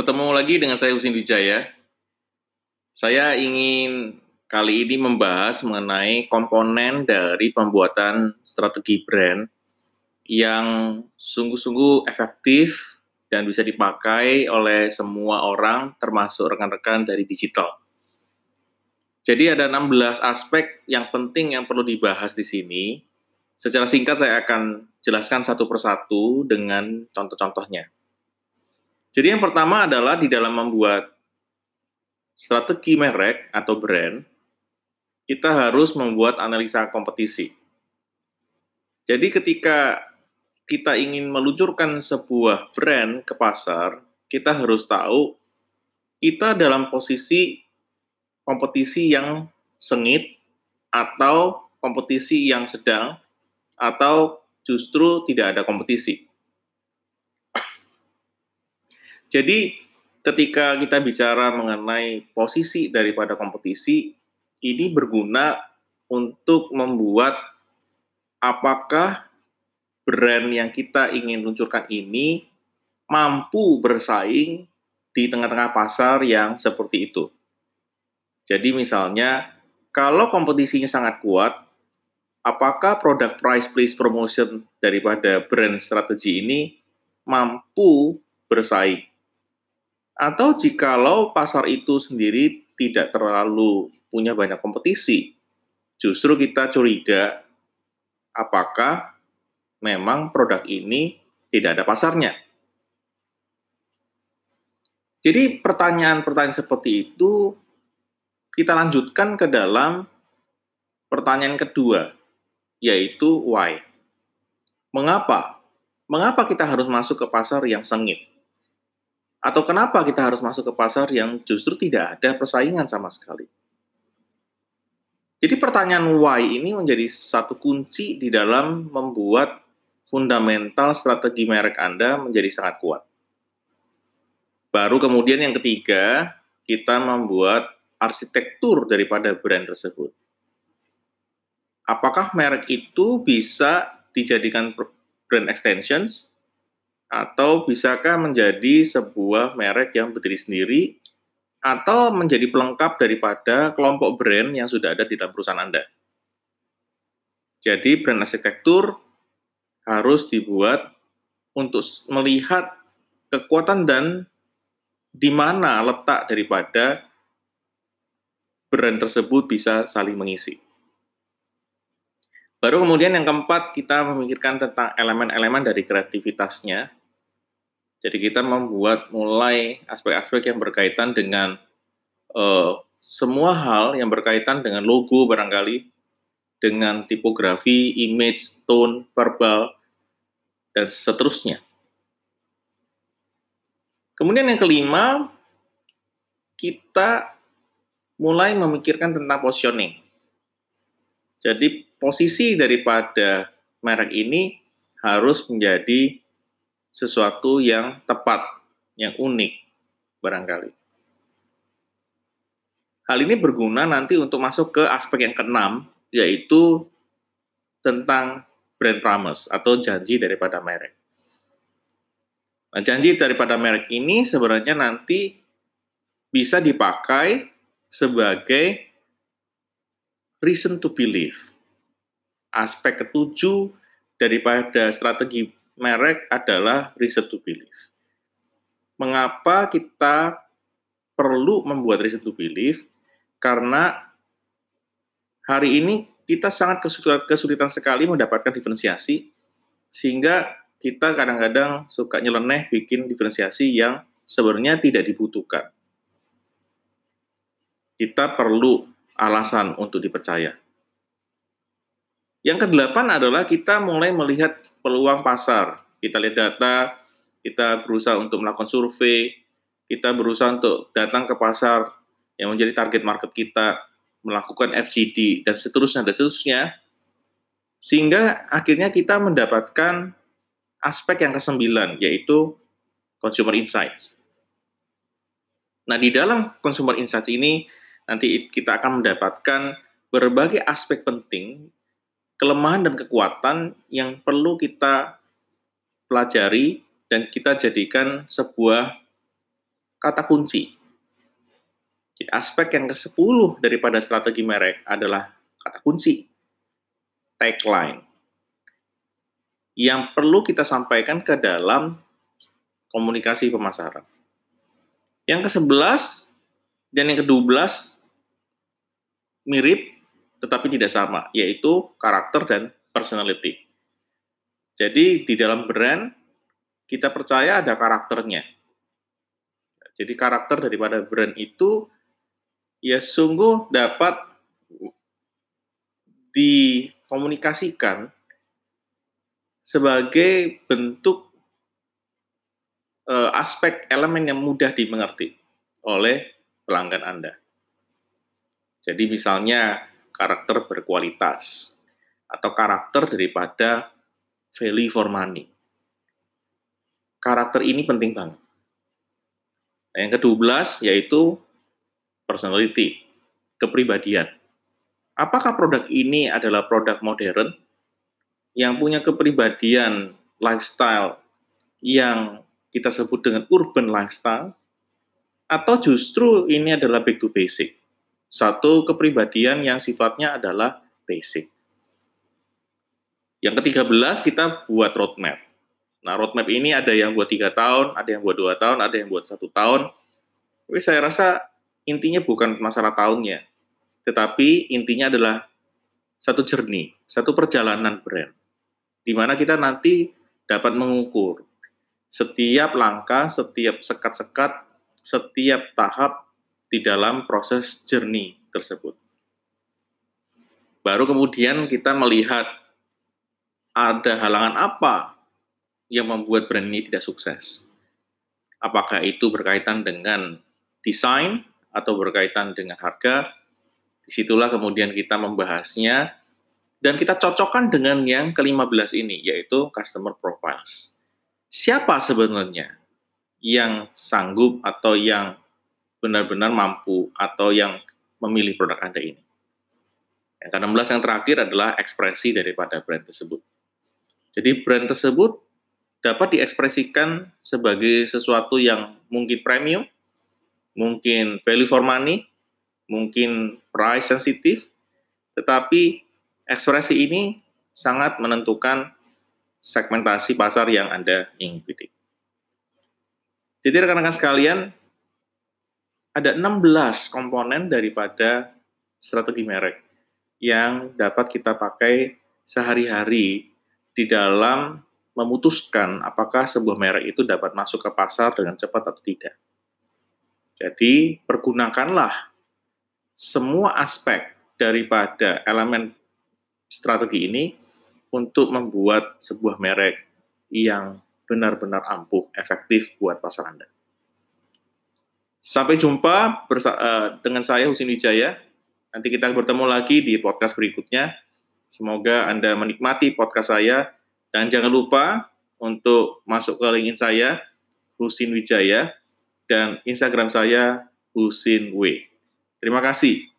Bertemu lagi dengan saya Husin Wijaya. Saya ingin kali ini membahas mengenai komponen dari pembuatan strategi brand yang sungguh-sungguh efektif dan bisa dipakai oleh semua orang termasuk rekan-rekan dari digital. Jadi ada 16 aspek yang penting yang perlu dibahas di sini. Secara singkat saya akan jelaskan satu persatu dengan contoh-contohnya. Jadi yang pertama adalah di dalam membuat strategi merek atau brand, kita harus membuat analisa kompetisi. Jadi ketika kita ingin meluncurkan sebuah brand ke pasar, kita harus tahu kita dalam posisi kompetisi yang sengit atau kompetisi yang sedang atau justru tidak ada kompetisi. Jadi ketika kita bicara mengenai posisi daripada kompetisi, ini berguna untuk membuat apakah brand yang kita ingin luncurkan ini mampu bersaing di tengah-tengah pasar yang seperti itu. Jadi misalnya, kalau kompetisinya sangat kuat, apakah produk price place promotion daripada brand strategi ini mampu bersaing? Atau jikalau pasar itu sendiri tidak terlalu punya banyak kompetisi, justru kita curiga apakah memang produk ini tidak ada pasarnya. Jadi pertanyaan-pertanyaan seperti itu kita lanjutkan ke dalam pertanyaan kedua, yaitu why. Mengapa? Mengapa kita harus masuk ke pasar yang sengit? Atau kenapa kita harus masuk ke pasar yang justru tidak ada persaingan sama sekali? Jadi pertanyaan why ini menjadi satu kunci di dalam membuat fundamental strategi merek Anda menjadi sangat kuat. Baru kemudian yang ketiga, kita membuat arsitektur daripada brand tersebut. Apakah merek itu bisa dijadikan brand extensions atau bisakah menjadi sebuah merek yang berdiri sendiri atau menjadi pelengkap daripada kelompok brand yang sudah ada di dalam perusahaan Anda. Jadi brand arsitektur harus dibuat untuk melihat kekuatan dan di mana letak daripada brand tersebut bisa saling mengisi. Baru kemudian yang keempat kita memikirkan tentang elemen-elemen dari kreativitasnya. Jadi kita membuat mulai aspek-aspek yang berkaitan dengan uh, semua hal yang berkaitan dengan logo barangkali, dengan tipografi, image, tone, verbal, dan seterusnya. Kemudian yang kelima, kita mulai memikirkan tentang positioning. Jadi posisi daripada merek ini harus menjadi sesuatu yang tepat, yang unik barangkali. Hal ini berguna nanti untuk masuk ke aspek yang keenam, yaitu tentang brand promise atau janji daripada merek. Nah, janji daripada merek ini sebenarnya nanti bisa dipakai sebagai reason to believe. Aspek ketujuh daripada strategi merek adalah reason to believe. Mengapa kita perlu membuat reason to believe? Karena hari ini kita sangat kesulitan, kesulitan sekali mendapatkan diferensiasi, sehingga kita kadang-kadang suka nyeleneh bikin diferensiasi yang sebenarnya tidak dibutuhkan kita perlu alasan untuk dipercaya. Yang kedelapan adalah kita mulai melihat peluang pasar. Kita lihat data, kita berusaha untuk melakukan survei, kita berusaha untuk datang ke pasar yang menjadi target market kita, melakukan FGD, dan seterusnya, dan seterusnya. Sehingga akhirnya kita mendapatkan aspek yang kesembilan, yaitu consumer insights. Nah, di dalam consumer insights ini, nanti kita akan mendapatkan berbagai aspek penting, kelemahan dan kekuatan yang perlu kita pelajari dan kita jadikan sebuah kata kunci. Jadi aspek yang ke-10 daripada strategi merek adalah kata kunci, tagline. Yang perlu kita sampaikan ke dalam komunikasi pemasaran. Yang ke-11 dan yang ke-12 mirip tetapi tidak sama, yaitu karakter dan personality. Jadi di dalam brand kita percaya ada karakternya. Jadi karakter daripada brand itu ya sungguh dapat dikomunikasikan sebagai bentuk uh, aspek elemen yang mudah dimengerti oleh pelanggan Anda. Jadi misalnya karakter berkualitas atau karakter daripada value for money. Karakter ini penting banget. Nah, yang ke-12 yaitu personality, kepribadian. Apakah produk ini adalah produk modern yang punya kepribadian lifestyle yang kita sebut dengan urban lifestyle atau justru ini adalah back to basic. Satu kepribadian yang sifatnya adalah basic. Yang ke-13 kita buat roadmap. Nah, roadmap ini ada yang buat tiga tahun, ada yang buat dua tahun, ada yang buat satu tahun. Tapi saya rasa intinya bukan masalah tahunnya, tetapi intinya adalah satu journey, satu perjalanan brand, di mana kita nanti dapat mengukur setiap langkah, setiap sekat-sekat, setiap tahap di dalam proses journey tersebut. Baru kemudian kita melihat ada halangan apa yang membuat brand ini tidak sukses. Apakah itu berkaitan dengan desain atau berkaitan dengan harga, di situlah kemudian kita membahasnya dan kita cocokkan dengan yang ke-15 ini, yaitu customer profiles. Siapa sebenarnya yang sanggup atau yang benar-benar mampu atau yang memilih produk Anda ini? Yang ke-16 yang terakhir adalah ekspresi daripada brand tersebut. Jadi brand tersebut dapat diekspresikan sebagai sesuatu yang mungkin premium, mungkin value for money, mungkin price sensitif, tetapi ekspresi ini sangat menentukan segmentasi pasar yang Anda ingin bidik. Jadi rekan-rekan sekalian, ada 16 komponen daripada strategi merek yang dapat kita pakai sehari-hari di dalam memutuskan apakah sebuah merek itu dapat masuk ke pasar dengan cepat atau tidak. Jadi, pergunakanlah semua aspek daripada elemen strategi ini untuk membuat sebuah merek yang benar-benar ampuh, efektif buat pasar Anda. Sampai jumpa eh, dengan saya Husin Wijaya. Nanti kita bertemu lagi di podcast berikutnya. Semoga Anda menikmati podcast saya dan jangan lupa untuk masuk ke LinkedIn saya Husin Wijaya dan Instagram saya Husin W. Terima kasih.